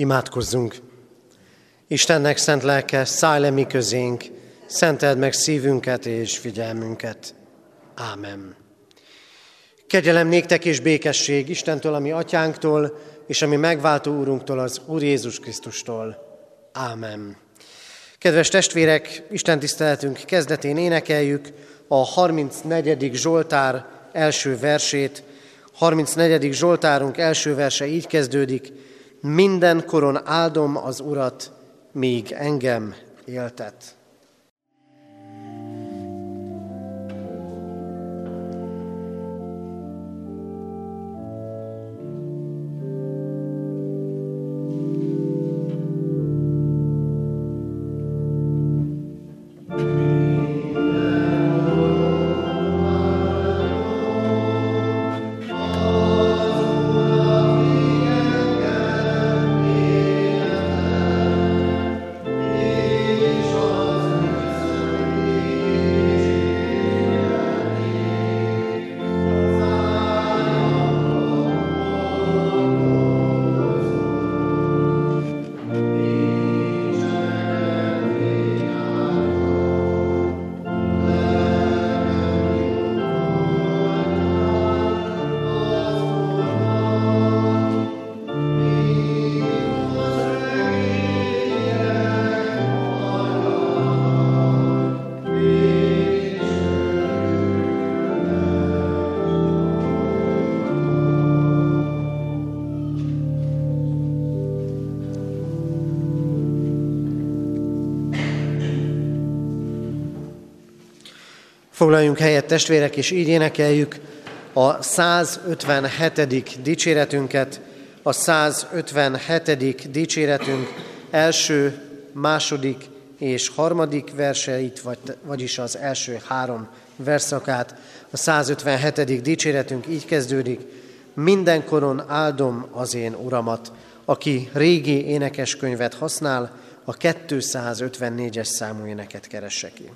Imádkozzunk! Istennek szent lelke, szállj le mi közénk, szenteld meg szívünket és figyelmünket. Ámen. Kegyelem néktek és békesség Istentől, ami atyánktól, és ami megváltó úrunktól, az Úr Jézus Krisztustól. Ámen. Kedves testvérek, Isten tiszteletünk kezdetén énekeljük a 34. Zsoltár első versét. 34. Zsoltárunk első verse így kezdődik. Minden koron áldom az Urat, míg engem éltet. Foglaljunk helyet testvérek, és így énekeljük a 157. dicséretünket, a 157. dicséretünk első, második és harmadik verseit, vagy, vagyis az első három verszakát. A 157. dicséretünk így kezdődik. Mindenkoron áldom az én uramat, aki régi énekeskönyvet használ, a 254-es számú éneket keresse ki.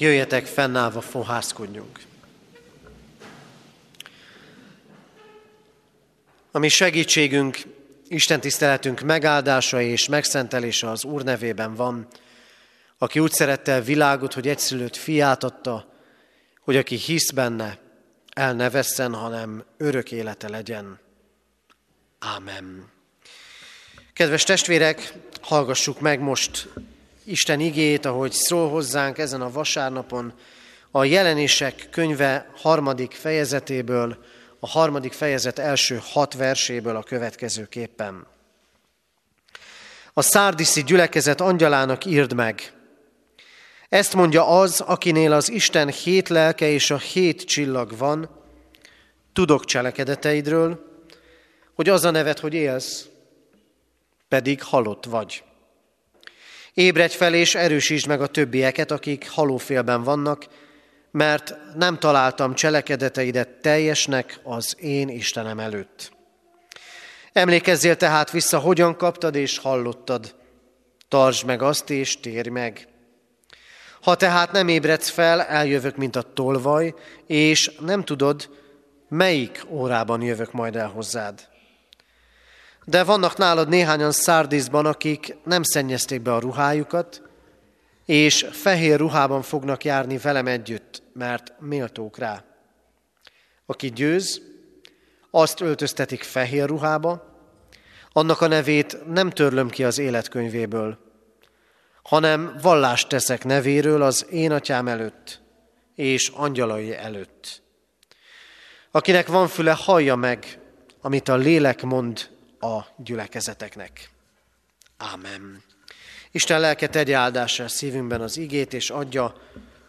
Jöjjetek, fennállva fohászkodjunk. A mi segítségünk, Isten tiszteletünk megáldása és megszentelése az Úr nevében van, aki úgy szerette a világot, hogy egyszülött fiát adta, hogy aki hisz benne, el ne vesszen, hanem örök élete legyen. Ámen. Kedves testvérek, hallgassuk meg most Isten igét, ahogy szól hozzánk ezen a vasárnapon, a jelenések könyve harmadik fejezetéből, a harmadik fejezet első hat verséből a következőképpen. A szárdiszi gyülekezet angyalának írd meg. Ezt mondja az, akinél az Isten hét lelke és a hét csillag van, tudok cselekedeteidről, hogy az a nevet, hogy élsz, pedig halott vagy. Ébredj fel és erősítsd meg a többieket, akik halófélben vannak, mert nem találtam cselekedeteidet teljesnek az én Istenem előtt. Emlékezzél tehát vissza, hogyan kaptad és hallottad. Tartsd meg azt és térj meg. Ha tehát nem ébredsz fel, eljövök, mint a tolvaj, és nem tudod, melyik órában jövök majd el hozzád. De vannak nálad néhányan szárdíszban, akik nem szennyezték be a ruhájukat, és fehér ruhában fognak járni velem együtt, mert méltók rá. Aki győz, azt öltöztetik fehér ruhába, annak a nevét nem törlöm ki az életkönyvéből, hanem vallást teszek nevéről az én atyám előtt és angyalai előtt. Akinek van füle, hallja meg, amit a lélek mond a gyülekezeteknek. Ámen. Isten lelke tegye áldásra szívünkben az igét, és adja,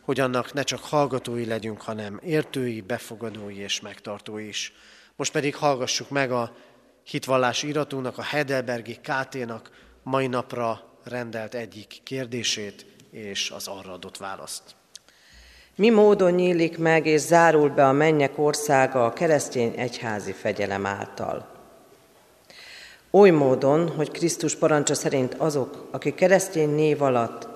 hogy annak ne csak hallgatói legyünk, hanem értői, befogadói és megtartói is. Most pedig hallgassuk meg a hitvallási iratónak, a Hedelbergi KT-nak mai napra rendelt egyik kérdését és az arra adott választ. Mi módon nyílik meg és zárul be a mennyek országa a keresztény egyházi fegyelem által? Oly módon, hogy Krisztus parancsa szerint azok, akik keresztény név alatt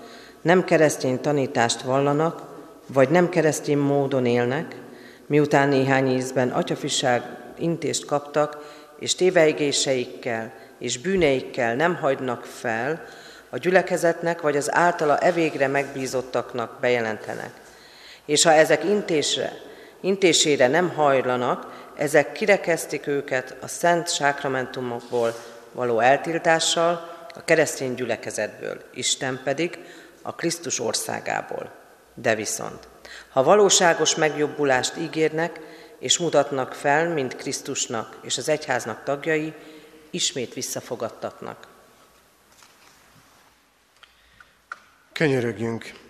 nem keresztény tanítást vallanak, vagy nem keresztény módon élnek, miután néhány ízben atyafiság intést kaptak, és téveigéseikkel és bűneikkel nem hagynak fel, a gyülekezetnek vagy az általa evégre megbízottaknak bejelentenek. És ha ezek intésre, intésére nem hajlanak, ezek kirekeztik őket a szent sákramentumokból való eltiltással, a keresztény gyülekezetből, Isten pedig a Krisztus országából. De viszont, ha valóságos megjobbulást ígérnek és mutatnak fel, mint Krisztusnak és az egyháznak tagjai, ismét visszafogadtatnak. Könyörögjünk!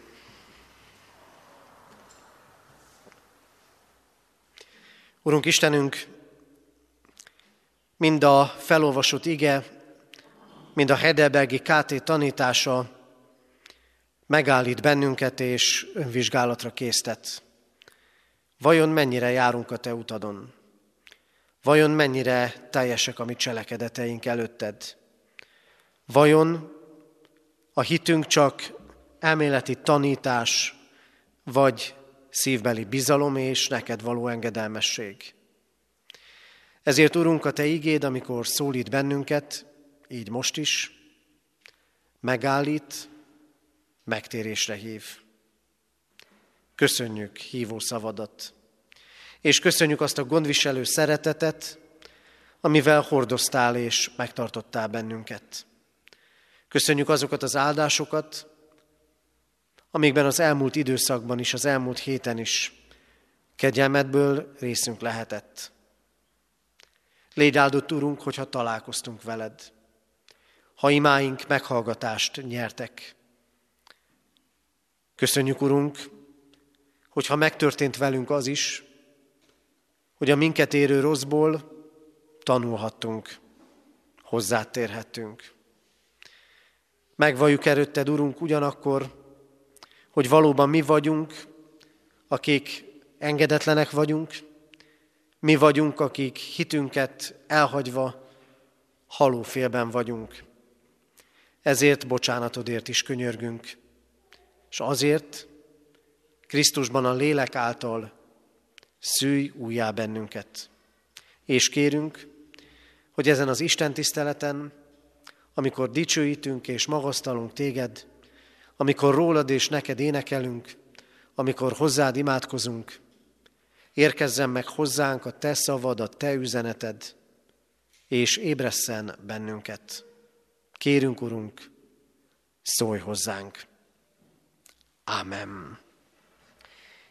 Urunk Istenünk, mind a felolvasott ige, mind a Hedelbergi KT tanítása megállít bennünket és önvizsgálatra késztet. Vajon mennyire járunk a Te utadon? Vajon mennyire teljesek a mi cselekedeteink előtted? Vajon a hitünk csak elméleti tanítás, vagy szívbeli bizalom és neked való engedelmesség? Ezért, Urunk, a Te igéd, amikor szólít bennünket, így most is, megállít, megtérésre hív. Köszönjük hívó szavadat, és köszönjük azt a gondviselő szeretetet, amivel hordoztál és megtartottál bennünket. Köszönjük azokat az áldásokat, amikben az elmúlt időszakban is, az elmúlt héten is kegyelmedből részünk lehetett. Légy áldott, Urunk, hogyha találkoztunk veled, ha imáink meghallgatást nyertek. Köszönjük, Urunk, hogyha megtörtént velünk az is, hogy a minket érő rosszból tanulhattunk, hozzátérhettünk. Megvalljuk előtted, Urunk, ugyanakkor, hogy valóban mi vagyunk, akik engedetlenek vagyunk, mi vagyunk, akik hitünket elhagyva halófélben vagyunk. Ezért bocsánatodért is könyörgünk, és azért, Krisztusban a lélek által szűj újjá bennünket. És kérünk, hogy ezen az Isten tiszteleten, amikor dicsőítünk és magasztalunk téged, amikor rólad és neked énekelünk, amikor hozzád imádkozunk, érkezzen meg hozzánk a te szavad, a te üzeneted, és ébresszen bennünket. Kérünk, Urunk, szólj hozzánk. Ámen.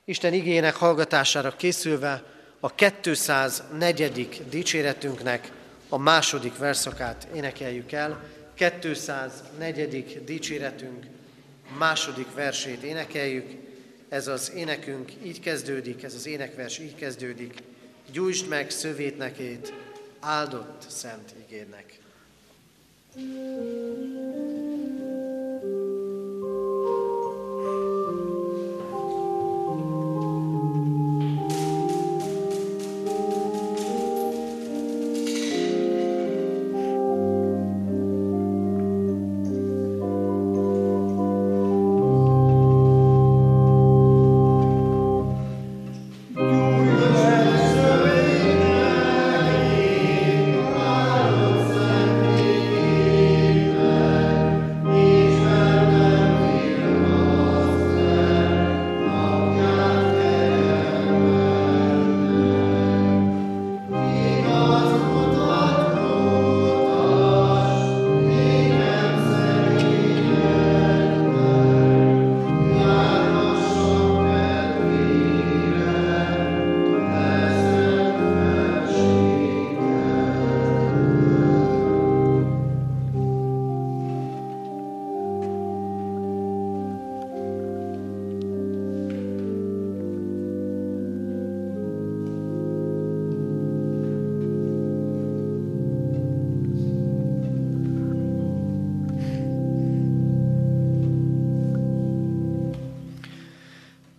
Isten igének hallgatására készülve a 204. dicséretünknek a második verszakát énekeljük el. 204. dicséretünk második versét énekeljük. Ez az énekünk így kezdődik, ez az énekvers így kezdődik. Gyújtsd meg szövét nekét, áldott szent igének. thank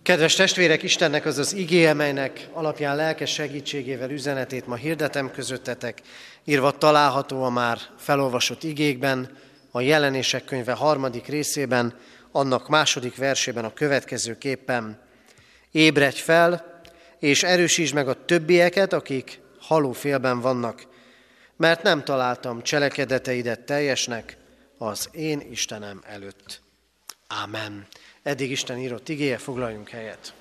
Kedves testvérek, Istennek az az igéje, melynek alapján lelkes segítségével üzenetét ma hirdetem közöttetek, írva található a már felolvasott igékben, a jelenések könyve harmadik részében, annak második versében a következő képpen. Ébredj fel, és erősítsd meg a többieket, akik halófélben vannak, mert nem találtam cselekedeteidet teljesnek az én Istenem előtt. Amen. Eddig Isten írott igéje, foglaljunk helyet.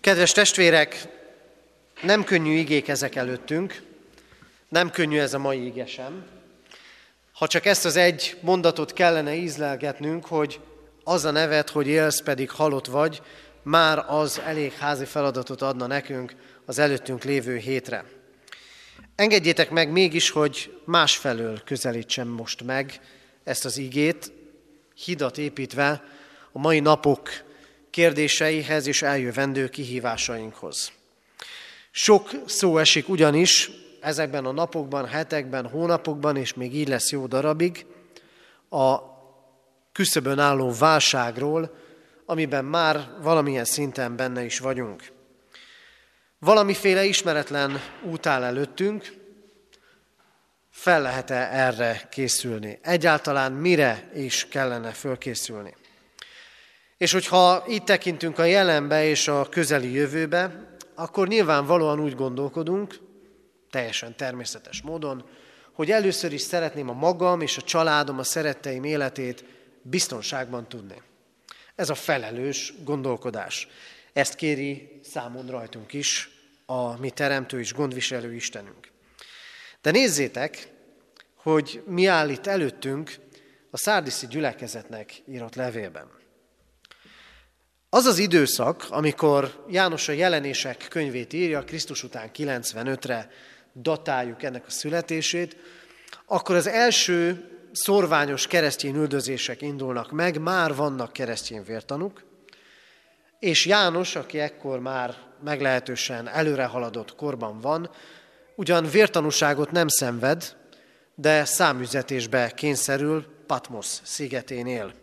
Kedves testvérek, nem könnyű igék ezek előttünk, nem könnyű ez a mai ige sem. Ha csak ezt az egy mondatot kellene ízlelgetnünk, hogy az a nevet, hogy élsz, pedig halott vagy, már az elég házi feladatot adna nekünk az előttünk lévő hétre. Engedjétek meg mégis, hogy másfelől közelítsem most meg ezt az igét, hidat építve a mai napok kérdéseihez és eljövendő kihívásainkhoz. Sok szó esik ugyanis ezekben a napokban, hetekben, hónapokban, és még így lesz jó darabig, a küszöbön álló válságról, amiben már valamilyen szinten benne is vagyunk. Valamiféle ismeretlen út áll előttünk, fel lehet-e erre készülni? Egyáltalán mire is kellene fölkészülni? És hogyha itt tekintünk a jelenbe és a közeli jövőbe, akkor nyilvánvalóan úgy gondolkodunk, teljesen természetes módon, hogy először is szeretném a magam és a családom, a szeretteim életét biztonságban tudni. Ez a felelős gondolkodás. Ezt kéri számon rajtunk is a mi teremtő és gondviselő Istenünk. De nézzétek, hogy mi áll itt előttünk a szárdiszi gyülekezetnek írott levélben. Az az időszak, amikor János a jelenések könyvét írja, Krisztus után 95-re datáljuk ennek a születését, akkor az első szorványos keresztény üldözések indulnak meg, már vannak keresztény vértanuk, és János, aki ekkor már meglehetősen előre haladott korban van, ugyan vértanúságot nem szenved, de számüzetésbe kényszerül Patmos szigetén él.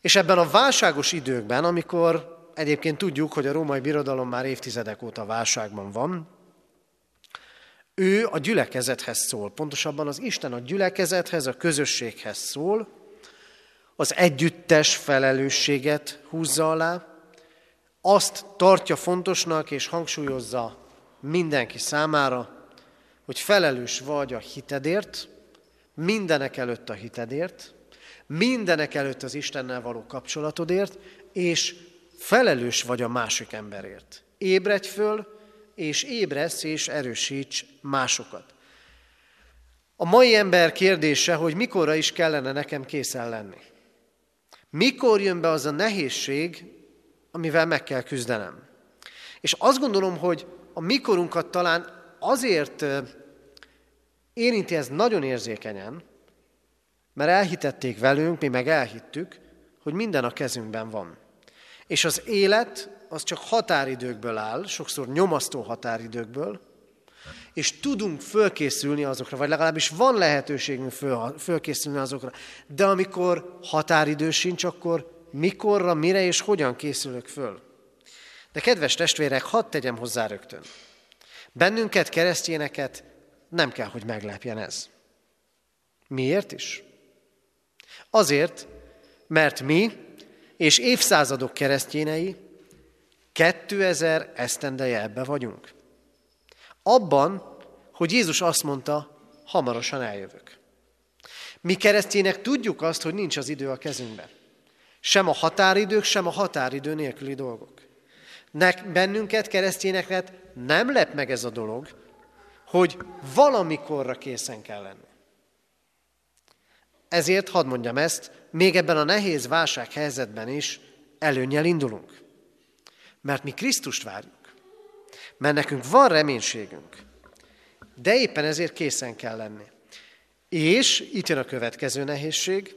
És ebben a válságos időkben, amikor egyébként tudjuk, hogy a római birodalom már évtizedek óta válságban van, ő a gyülekezethez szól, pontosabban az Isten a gyülekezethez, a közösséghez szól, az együttes felelősséget húzza alá, azt tartja fontosnak és hangsúlyozza mindenki számára, hogy felelős vagy a hitedért, mindenek előtt a hitedért, mindenek előtt az Istennel való kapcsolatodért, és felelős vagy a másik emberért. Ébredj föl, és ébresz, és erősíts másokat. A mai ember kérdése, hogy mikorra is kellene nekem készen lenni. Mikor jön be az a nehézség, amivel meg kell küzdenem. És azt gondolom, hogy a mikorunkat talán azért érinti ez nagyon érzékenyen, mert elhitették velünk, mi meg elhittük, hogy minden a kezünkben van. És az élet az csak határidőkből áll, sokszor nyomasztó határidőkből, és tudunk fölkészülni azokra, vagy legalábbis van lehetőségünk föl, fölkészülni azokra. De amikor határidő sincs, akkor mikorra, mire és hogyan készülök föl? De kedves testvérek, hadd tegyem hozzá rögtön. Bennünket, keresztényeket nem kell, hogy meglepjen ez. Miért is? Azért, mert mi és évszázadok keresztényei 2000 esztendeje ebbe vagyunk. Abban, hogy Jézus azt mondta, hamarosan eljövök. Mi keresztjének tudjuk azt, hogy nincs az idő a kezünkben. Sem a határidők, sem a határidő nélküli dolgok. Nek, bennünket, keresztényeket nem lep meg ez a dolog, hogy valamikorra készen kell lenni. Ezért hadd mondjam ezt, még ebben a nehéz válsághelyzetben is előnyel indulunk. Mert mi Krisztust várjuk. Mert nekünk van reménységünk. De éppen ezért készen kell lenni. És itt jön a következő nehézség.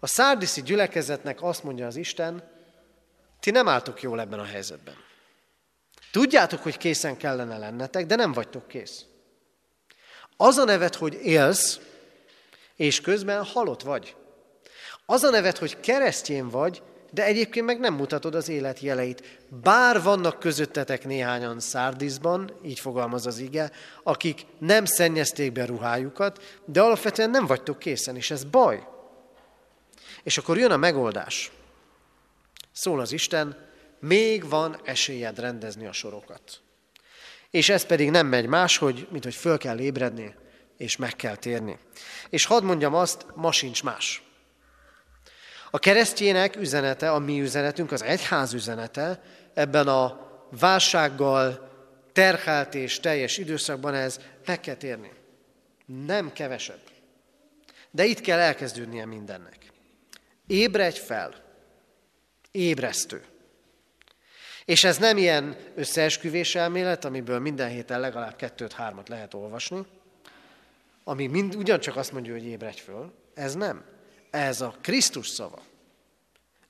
A szárdiszi gyülekezetnek azt mondja az Isten, ti nem álltok jól ebben a helyzetben. Tudjátok, hogy készen kellene lennetek, de nem vagytok kész. Az a nevet, hogy élsz, és közben halott vagy. Az a nevet, hogy keresztjén vagy, de egyébként meg nem mutatod az élet jeleit. Bár vannak közöttetek néhányan szárdizban, így fogalmaz az ige, akik nem szennyezték be ruhájukat, de alapvetően nem vagytok készen, és ez baj. És akkor jön a megoldás. Szól az Isten, még van esélyed rendezni a sorokat. És ez pedig nem megy máshogy, mint hogy föl kell ébredni, és meg kell térni. És hadd mondjam azt, ma sincs más. A keresztjének üzenete, a mi üzenetünk, az egyház üzenete ebben a válsággal terhelt és teljes időszakban ez meg kell térni. Nem kevesebb. De itt kell elkezdődnie mindennek. Ébredj fel. Ébresztő. És ez nem ilyen összeesküvés elmélet, amiből minden héten legalább kettőt-hármat lehet olvasni, ami mind, ugyancsak azt mondja, hogy ébredj föl. Ez nem. Ez a Krisztus szava.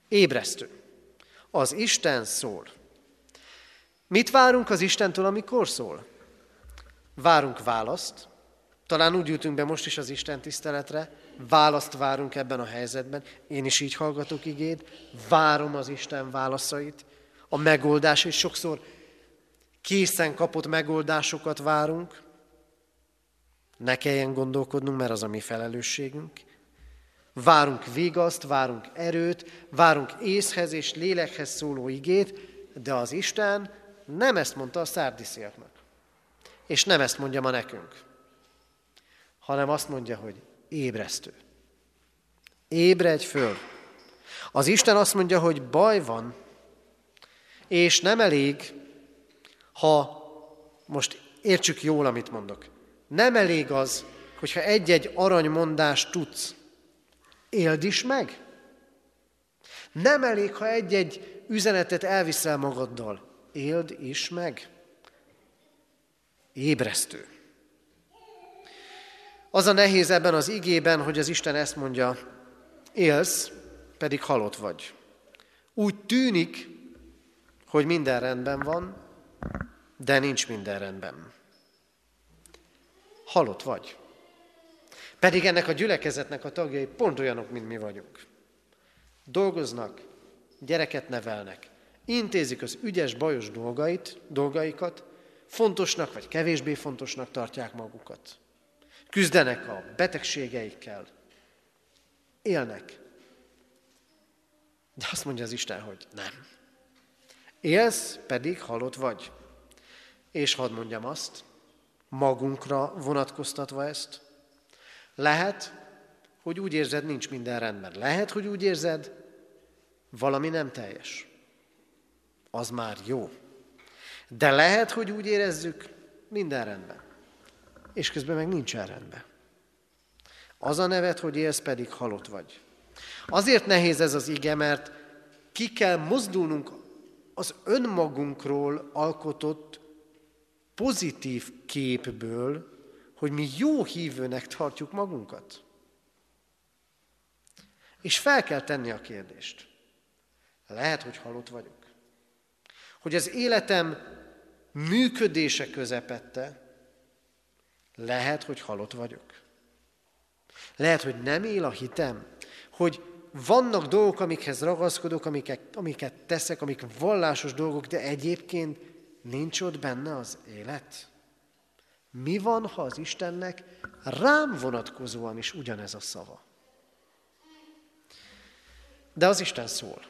Ébresztő. Az Isten szól. Mit várunk az Istentől, amikor szól? Várunk választ. Talán úgy jutunk be most is az Isten tiszteletre, választ várunk ebben a helyzetben. Én is így hallgatok igéd, várom az Isten válaszait. A megoldás, és sokszor készen kapott megoldásokat várunk. Ne kelljen gondolkodnunk, mert az a mi felelősségünk. Várunk vigaszt, várunk erőt, várunk észhez és lélekhez szóló igét, de az Isten nem ezt mondta a szárdisziaknak. És nem ezt mondja ma nekünk, hanem azt mondja, hogy ébresztő. Ébredj föl. Az Isten azt mondja, hogy baj van, és nem elég, ha most értsük jól, amit mondok. Nem elég az, hogyha egy-egy aranymondást tudsz, Éld is meg. Nem elég, ha egy-egy üzenetet elviszel magaddal. Éld is meg. Ébresztő. Az a nehéz ebben az igében, hogy az Isten ezt mondja, élsz, pedig halott vagy. Úgy tűnik, hogy minden rendben van, de nincs minden rendben. Halott vagy. Pedig ennek a gyülekezetnek a tagjai pont olyanok, mint mi vagyunk. Dolgoznak, gyereket nevelnek, intézik az ügyes, bajos dolgait, dolgaikat, fontosnak vagy kevésbé fontosnak tartják magukat. Küzdenek a betegségeikkel, élnek, De azt mondja az Isten, hogy nem. Élsz, pedig halott vagy. És hadd mondjam azt, magunkra vonatkoztatva ezt, lehet, hogy úgy érzed, nincs minden rendben. Lehet, hogy úgy érzed, valami nem teljes. Az már jó. De lehet, hogy úgy érezzük, minden rendben. És közben meg nincsen rendben. Az a nevet, hogy élsz, pedig halott vagy. Azért nehéz ez az ige, mert ki kell mozdulnunk az önmagunkról alkotott pozitív képből, hogy mi jó hívőnek tartjuk magunkat. És fel kell tenni a kérdést. Lehet, hogy halott vagyok. Hogy az életem működése közepette, lehet, hogy halott vagyok. Lehet, hogy nem él a hitem, hogy vannak dolgok, amikhez ragaszkodok, amiket, amiket teszek, amik vallásos dolgok, de egyébként nincs ott benne az élet. Mi van, ha az Istennek rám vonatkozóan is ugyanez a szava? De az Isten szól.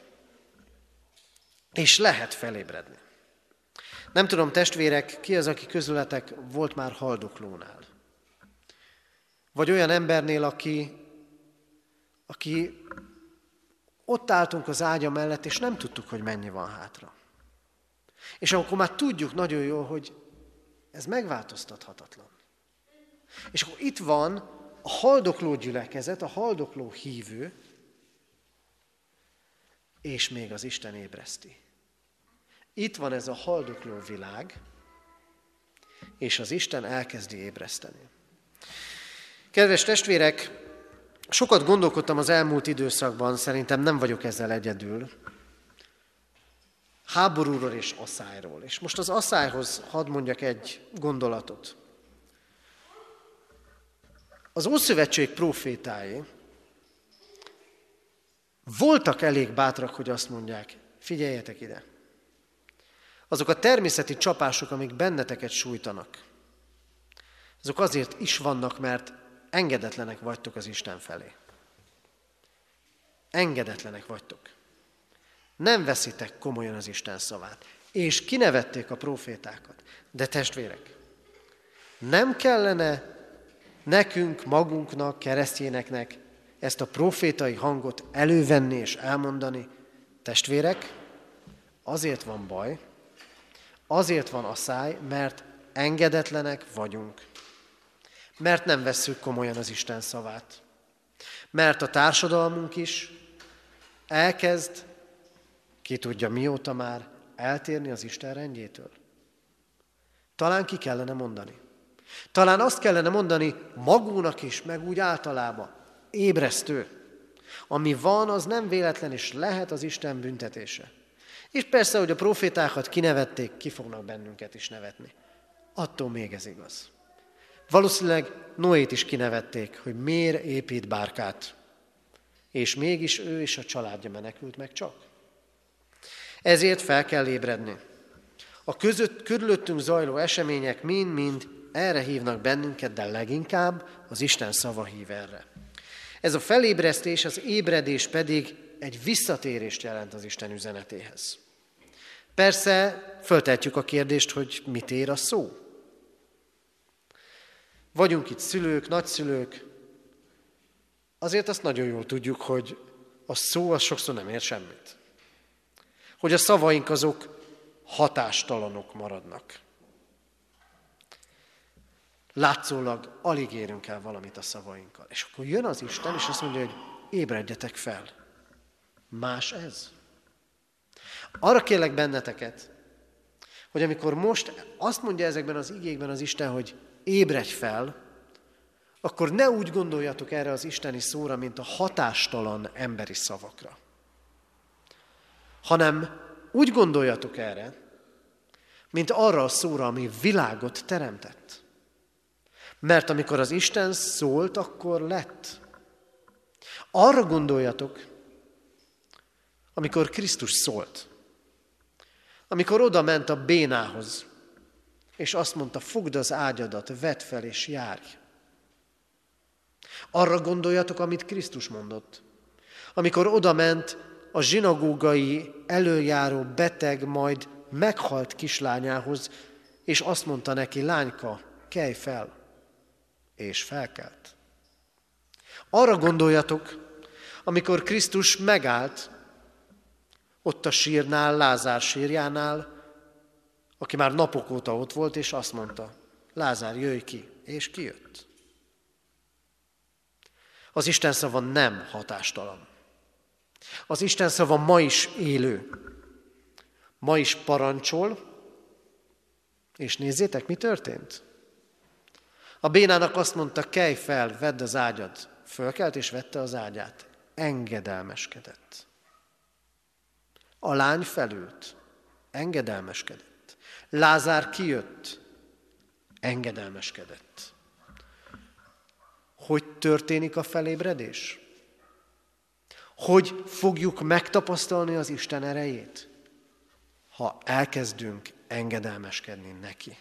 És lehet felébredni. Nem tudom, testvérek, ki az, aki közületek volt már haldoklónál? Vagy olyan embernél, aki, aki ott álltunk az ágya mellett, és nem tudtuk, hogy mennyi van hátra. És akkor már tudjuk nagyon jól, hogy ez megváltoztathatatlan. És akkor itt van a haldokló gyülekezet, a haldokló hívő, és még az Isten ébreszti. Itt van ez a haldokló világ, és az Isten elkezdi ébreszteni. Kedves testvérek, sokat gondolkodtam az elmúlt időszakban, szerintem nem vagyok ezzel egyedül, háborúról és asszályról. És most az asszályhoz hadd mondjak egy gondolatot. Az Ószövetség profétái voltak elég bátrak, hogy azt mondják, figyeljetek ide. Azok a természeti csapások, amik benneteket sújtanak, azok azért is vannak, mert engedetlenek vagytok az Isten felé. Engedetlenek vagytok. Nem veszitek komolyan az Isten szavát. És kinevették a profétákat. De testvérek, nem kellene nekünk, magunknak, keresztjéneknek ezt a profétai hangot elővenni és elmondani, testvérek, azért van baj, azért van a száj, mert engedetlenek vagyunk. Mert nem vesszük komolyan az Isten szavát. Mert a társadalmunk is elkezd, ki tudja mióta már, eltérni az Isten rendjétől. Talán ki kellene mondani. Talán azt kellene mondani magunknak is, meg úgy általában ébresztő. Ami van, az nem véletlen, és lehet az Isten büntetése. És persze, hogy a profétákat kinevették, ki fognak bennünket is nevetni. Attól még ez igaz. Valószínűleg Noét is kinevették, hogy miért épít bárkát. És mégis ő és a családja menekült meg csak. Ezért fel kell ébredni. A között, körülöttünk zajló események mind-mind erre hívnak bennünket, de leginkább az Isten szava hív erre. Ez a felébresztés, az ébredés pedig egy visszatérést jelent az Isten üzenetéhez. Persze föltetjük a kérdést, hogy mit ér a szó. Vagyunk itt szülők, nagyszülők, azért azt nagyon jól tudjuk, hogy a szó az sokszor nem ér semmit. Hogy a szavaink azok hatástalanok maradnak. Látszólag alig érünk el valamit a szavainkkal. És akkor jön az Isten, és azt mondja, hogy ébredjetek fel. Más ez. Arra kérlek benneteket, hogy amikor most azt mondja ezekben az igékben az Isten, hogy ébredj fel, akkor ne úgy gondoljatok erre az isteni szóra, mint a hatástalan emberi szavakra, hanem úgy gondoljatok erre, mint arra a szóra, ami világot teremtett. Mert amikor az Isten szólt, akkor lett. Arra gondoljatok, amikor Krisztus szólt. Amikor oda ment a bénához, és azt mondta, fogd az ágyadat, vedd fel és járj. Arra gondoljatok, amit Krisztus mondott. Amikor oda ment a zsinagógai előjáró beteg majd meghalt kislányához, és azt mondta neki, lányka, kelj fel, és felkelt. Arra gondoljatok, amikor Krisztus megállt, ott a sírnál, Lázár sírjánál, aki már napok óta ott volt, és azt mondta, Lázár, jöjj ki, és kijött. Az Isten szava nem hatástalan. Az Isten szava ma is élő. Ma is parancsol, és nézzétek, mi történt? A bénának azt mondta, kelj fel, vedd az ágyad. Fölkelt és vette az ágyát. Engedelmeskedett. A lány felült. Engedelmeskedett. Lázár kijött. Engedelmeskedett. Hogy történik a felébredés? Hogy fogjuk megtapasztalni az Isten erejét? Ha elkezdünk engedelmeskedni neki.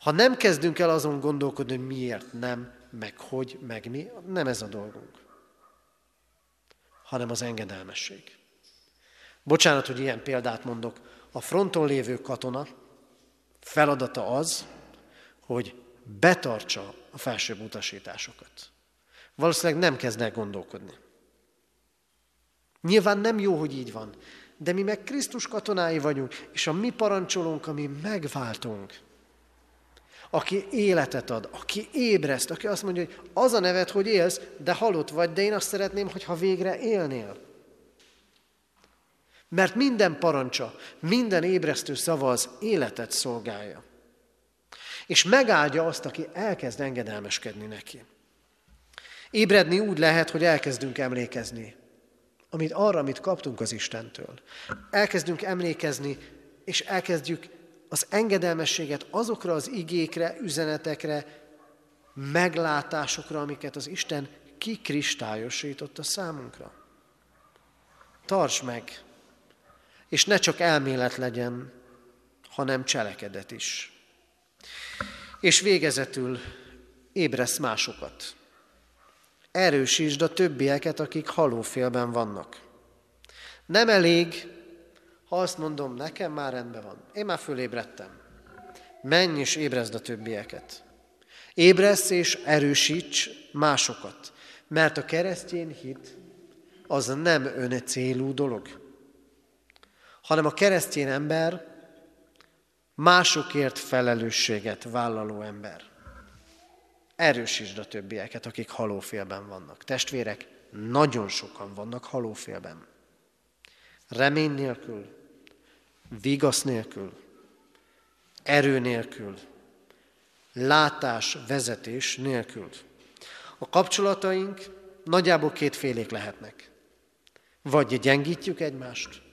Ha nem kezdünk el azon gondolkodni, hogy miért nem, meg hogy, meg mi, nem ez a dolgunk, hanem az engedelmesség. Bocsánat, hogy ilyen példát mondok. A fronton lévő katona feladata az, hogy betartsa a felsőbb utasításokat. Valószínűleg nem kezd gondolkodni. Nyilván nem jó, hogy így van, de mi meg Krisztus katonái vagyunk, és a mi parancsolunk, ami megváltunk. Aki életet ad, aki ébreszt, aki azt mondja, hogy az a neved, hogy élsz, de halott vagy, de én azt szeretném, hogyha végre élnél. Mert minden parancsa, minden ébresztő szava az életet szolgálja. És megáldja azt, aki elkezd engedelmeskedni neki. Ébredni úgy lehet, hogy elkezdünk emlékezni amit arra, amit kaptunk az Istentől. Elkezdünk emlékezni, és elkezdjük az engedelmességet azokra az igékre, üzenetekre, meglátásokra, amiket az Isten kikristályosított a számunkra. Tarts meg, és ne csak elmélet legyen, hanem cselekedet is. És végezetül ébresz másokat. Erősítsd a többieket, akik halófélben vannak. Nem elég, ha azt mondom, nekem már rendben van. Én már fölébredtem. Menj és ébrezd a többieket. Ébresz és erősíts másokat. Mert a keresztény hit az nem ön célú dolog, hanem a keresztény ember másokért felelősséget vállaló ember. Erősítsd a többieket, akik halófélben vannak. Testvérek, nagyon sokan vannak halófélben. Remény nélkül, vigasz nélkül, erő nélkül, látás, vezetés nélkül. A kapcsolataink nagyjából kétfélék lehetnek. Vagy gyengítjük egymást,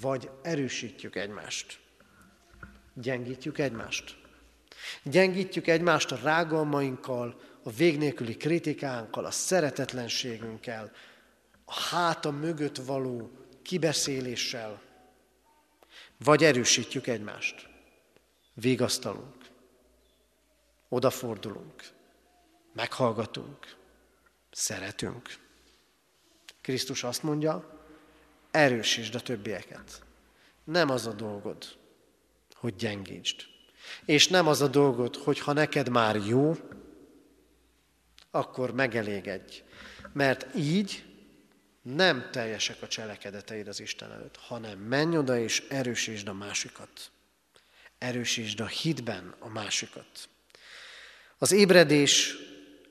vagy erősítjük egymást. Gyengítjük egymást. Gyengítjük egymást a rágalmainkkal, a végnélküli kritikánkkal, a szeretetlenségünkkel, a háta mögött való kibeszéléssel, vagy erősítjük egymást. Végasztalunk, odafordulunk, meghallgatunk, szeretünk. Krisztus azt mondja, erősítsd a többieket. Nem az a dolgod, hogy gyengítsd. És nem az a dolgod, hogy ha neked már jó, akkor megelégedj. Mert így nem teljesek a cselekedeteid az Isten előtt, hanem menj oda és erősítsd a másikat. Erősítsd a hitben a másikat. Az ébredés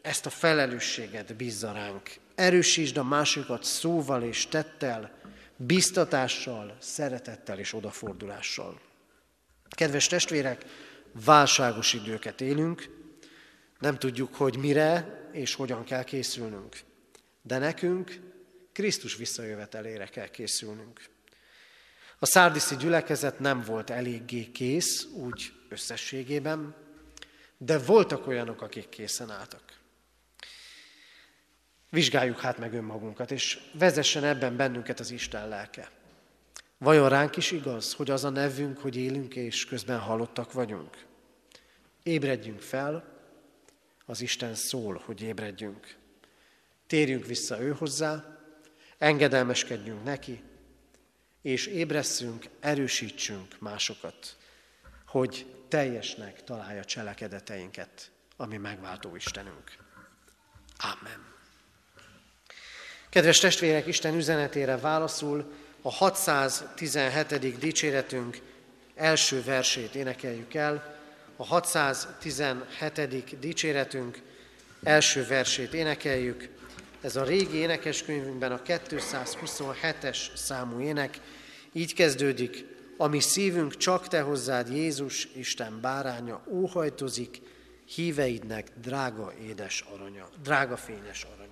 ezt a felelősséget bízza ránk. Erősítsd a másikat szóval és tettel, biztatással, szeretettel és odafordulással. Kedves testvérek, válságos időket élünk, nem tudjuk, hogy mire és hogyan kell készülnünk. De nekünk Krisztus visszajövetelére kell készülnünk. A szárdiszi gyülekezet nem volt eléggé kész, úgy összességében, de voltak olyanok, akik készen álltak. Vizsgáljuk hát meg önmagunkat, és vezessen ebben bennünket az Isten lelke. Vajon ránk is igaz, hogy az a nevünk, hogy élünk és közben halottak vagyunk? Ébredjünk fel, az Isten szól, hogy ébredjünk. Térjünk vissza ő hozzá, engedelmeskedjünk neki, és ébresszünk, erősítsünk másokat, hogy teljesnek találja cselekedeteinket, ami megváltó Istenünk. Amen. Kedves testvérek, Isten üzenetére válaszul a 617. dicséretünk első versét énekeljük el. A 617. dicséretünk első versét énekeljük. Ez a régi énekeskönyvünkben a 227-es számú ének. Így kezdődik, ami szívünk csak te hozzád, Jézus, Isten báránya, óhajtozik, híveidnek drága édes aranya, drága fényes aranya.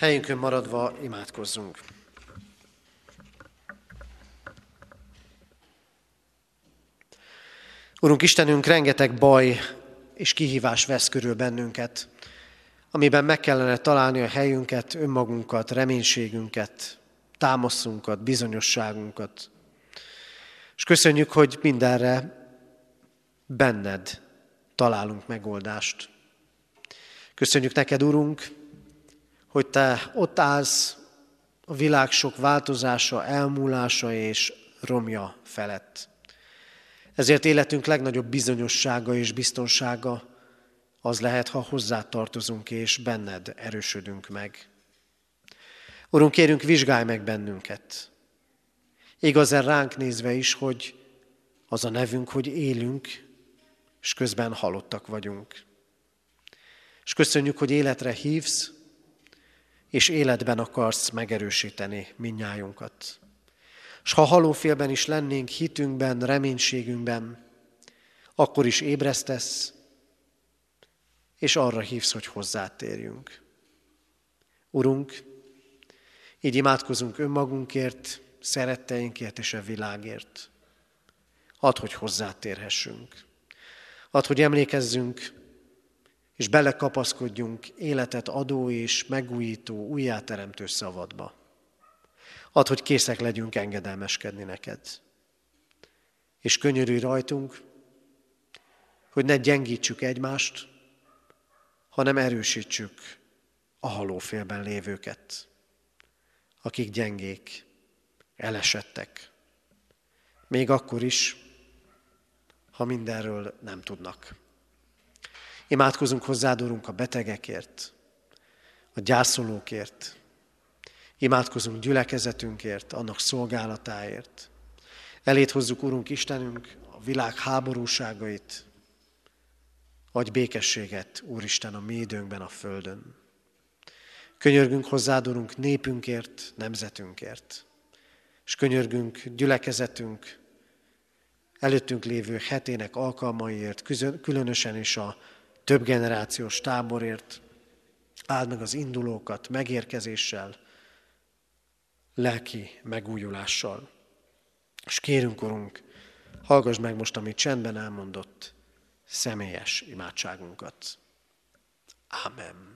Helyünkön maradva imádkozzunk. Urunk Istenünk, rengeteg baj és kihívás vesz körül bennünket, amiben meg kellene találni a helyünket, önmagunkat, reménységünket, támaszunkat, bizonyosságunkat. És köszönjük, hogy mindenre benned találunk megoldást. Köszönjük neked, Urunk, hogy te ott állsz a világ sok változása, elmúlása és romja felett. Ezért életünk legnagyobb bizonyossága és biztonsága az lehet, ha hozzá tartozunk és benned erősödünk meg. Urunk, kérünk, vizsgálj meg bennünket. Igaz ránk nézve is, hogy az a nevünk, hogy élünk, és közben halottak vagyunk. És köszönjük, hogy életre hívsz, és életben akarsz megerősíteni minnyájunkat. És ha halófélben is lennénk hitünkben, reménységünkben, akkor is ébresztesz, és arra hívsz, hogy hozzátérjünk. Urunk, így imádkozunk önmagunkért, szeretteinkért és a világért. Add, hogy hozzátérhessünk. Add, hogy emlékezzünk és belekapaszkodjunk életet adó és megújító, újjáteremtő szavadba. Add, hogy készek legyünk engedelmeskedni neked. És könyörülj rajtunk, hogy ne gyengítsük egymást, hanem erősítsük a halófélben lévőket, akik gyengék, elesettek, még akkor is, ha mindenről nem tudnak. Imádkozunk hozzád, Urunk, a betegekért, a gyászolókért. Imádkozunk gyülekezetünkért, annak szolgálatáért. Elét hozzuk, Urunk Istenünk, a világ háborúságait, adj békességet, Úristen, a mi időnkben a Földön. Könyörgünk hozzád, Urunk, népünkért, nemzetünkért. És könyörgünk gyülekezetünk, előttünk lévő hetének alkalmaiért, különösen is a több generációs táborért, áld meg az indulókat megérkezéssel, lelki megújulással. És kérünk, Urunk, hallgass meg most, amit csendben elmondott, személyes imádságunkat. Amen.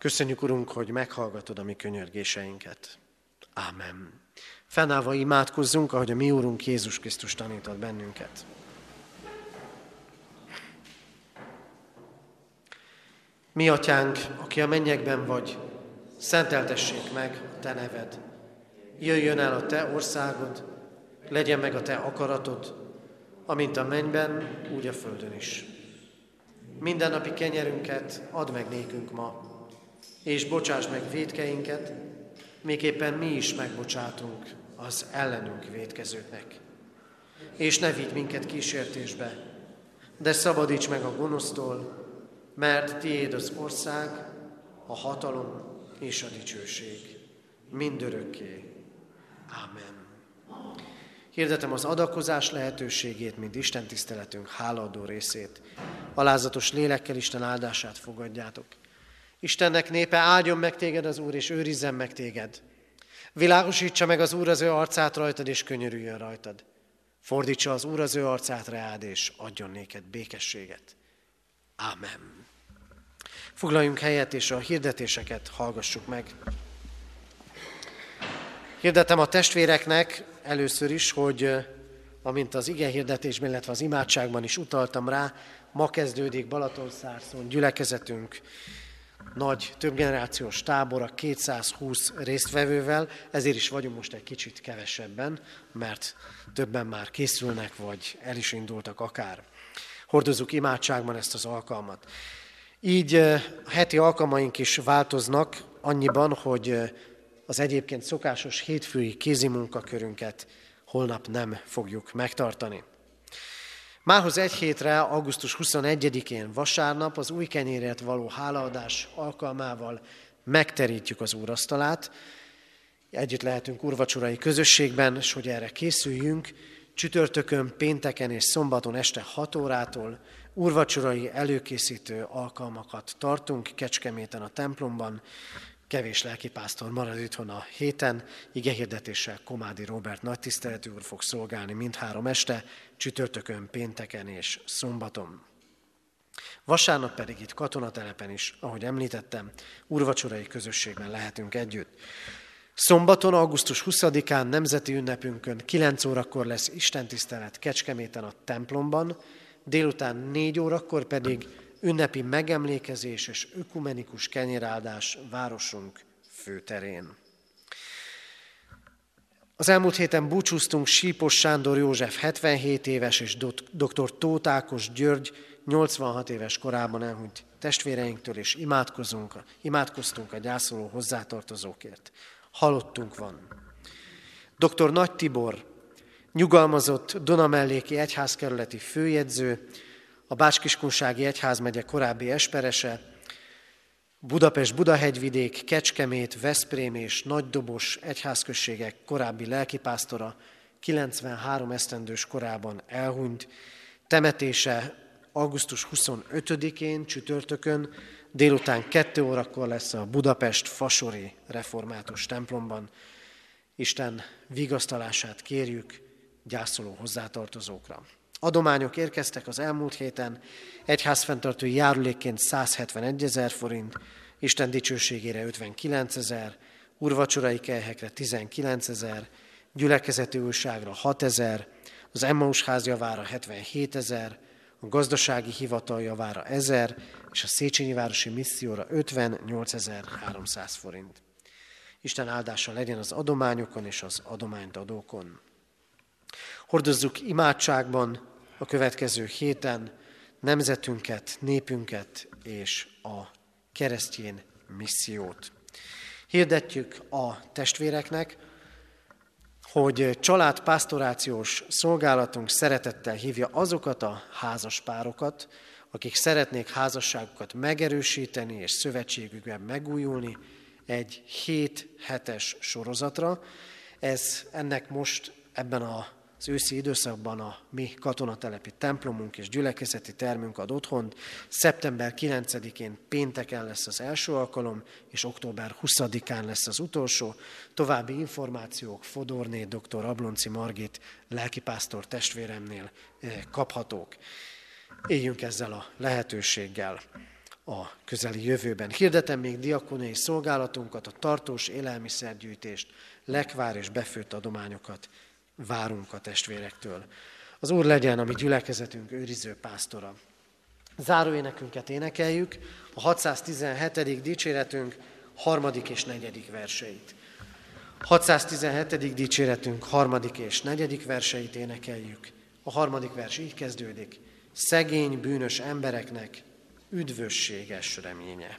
Köszönjük, Urunk, hogy meghallgatod a mi könyörgéseinket. Ámen. Fennállva imádkozzunk, ahogy a mi Úrunk Jézus Krisztus tanított bennünket. Mi, Atyánk, aki a mennyekben vagy, szenteltessék meg a Te neved. Jöjjön el a Te országod, legyen meg a Te akaratod, amint a mennyben, úgy a földön is. Mindennapi kenyerünket add meg nékünk ma, és bocsáss meg védkeinket, éppen mi is megbocsátunk az ellenünk védkezőknek. És ne vigy minket kísértésbe, de szabadíts meg a gonosztól, mert tiéd az ország, a hatalom és a dicsőség mindörökké. Amen. Hirdetem az adakozás lehetőségét, mint Isten tiszteletünk hálaadó részét. Alázatos lélekkel Isten áldását fogadjátok. Istennek népe, áldjon meg téged az Úr, és őrizzen meg téged. Világosítsa meg az Úr az ő arcát rajtad, és könyörüljön rajtad. Fordítsa az Úr az ő arcát reád, és adjon néked békességet. Amen. Foglaljunk helyet, és a hirdetéseket hallgassuk meg. Hirdetem a testvéreknek először is, hogy amint az ige hirdetésben, illetve az imádságban is utaltam rá, ma kezdődik Balatonszárszon gyülekezetünk nagy többgenerációs tábora 220 résztvevővel, ezért is vagyunk most egy kicsit kevesebben, mert többen már készülnek, vagy el is indultak akár. Hordozzuk imádságban ezt az alkalmat. Így a heti alkalmaink is változnak annyiban, hogy az egyébként szokásos hétfői kézimunkakörünket holnap nem fogjuk megtartani. Mához egy hétre, augusztus 21-én vasárnap az új kenyérért való hálaadás alkalmával megterítjük az úrasztalát. Együtt lehetünk urvacsorai közösségben, és hogy erre készüljünk, csütörtökön, pénteken és szombaton este 6 órától urvacsorai előkészítő alkalmakat tartunk Kecskeméten a templomban, kevés lelkipásztor marad itthon a héten, igehirdetéssel Komádi Robert nagy tiszteletű úr fog szolgálni mindhárom este, csütörtökön, pénteken és szombaton. Vasárnap pedig itt katonatelepen is, ahogy említettem, urvacsorai közösségben lehetünk együtt. Szombaton, augusztus 20-án nemzeti ünnepünkön 9 órakor lesz istentisztelet Kecskeméten a templomban, délután 4 órakor pedig ünnepi megemlékezés és ökumenikus kenyeráldás városunk főterén. Az elmúlt héten búcsúztunk Sípos Sándor József 77 éves és dr. Tóth Ákos György 86 éves korában elhunyt testvéreinktől, és imádkozunk, imádkoztunk a gyászoló hozzátartozókért. Halottunk van. Dr. Nagy Tibor, nyugalmazott Donamelléki egyházkerületi főjegyző, a Bácskiskunsági Egyházmegye korábbi esperese, Budapest, Budahegyvidék, Kecskemét, Veszprém és Nagydobos egyházközségek korábbi lelkipásztora 93 esztendős korában elhunyt. Temetése augusztus 25-én, csütörtökön, délután 2 órakor lesz a Budapest Fasori Református templomban. Isten vigasztalását kérjük gyászoló hozzátartozókra. Adományok érkeztek az elmúlt héten, egyházfenntartói járulékként 171 ezer forint, Isten dicsőségére 59 ezer, urvacsorai kelyhekre 19 ezer, gyülekezeti újságra 6 ezer, az Emmaus ház javára 77 ezer, a gazdasági hivatal javára 1000, és a Széchenyi Városi Misszióra 58.300 forint. Isten áldása legyen az adományokon és az adományt adókon. Hordozzuk imádságban a következő héten nemzetünket, népünket és a keresztjén missziót. Hirdetjük a testvéreknek, hogy családpásztorációs szolgálatunk szeretettel hívja azokat a házaspárokat, akik szeretnék házasságukat megerősíteni és szövetségükben megújulni egy 7 hetes sorozatra. Ez ennek most ebben a az őszi időszakban a mi katonatelepi templomunk és gyülekezeti termünk ad otthont. Szeptember 9-én pénteken lesz az első alkalom, és október 20-án lesz az utolsó. További információk Fodorné dr. Ablonci Margit lelkipásztor testvéremnél eh, kaphatók. Éljünk ezzel a lehetőséggel a közeli jövőben. Hirdetem még diakoniai szolgálatunkat, a tartós élelmiszergyűjtést, lekvár és befőtt adományokat várunk a testvérektől. Az Úr legyen a mi gyülekezetünk őriző pásztora. Záróénekünket énekeljük, a 617. dicséretünk harmadik és negyedik verseit. 617. dicséretünk harmadik és negyedik verseit énekeljük. A harmadik vers így kezdődik. Szegény, bűnös embereknek üdvösséges reménye.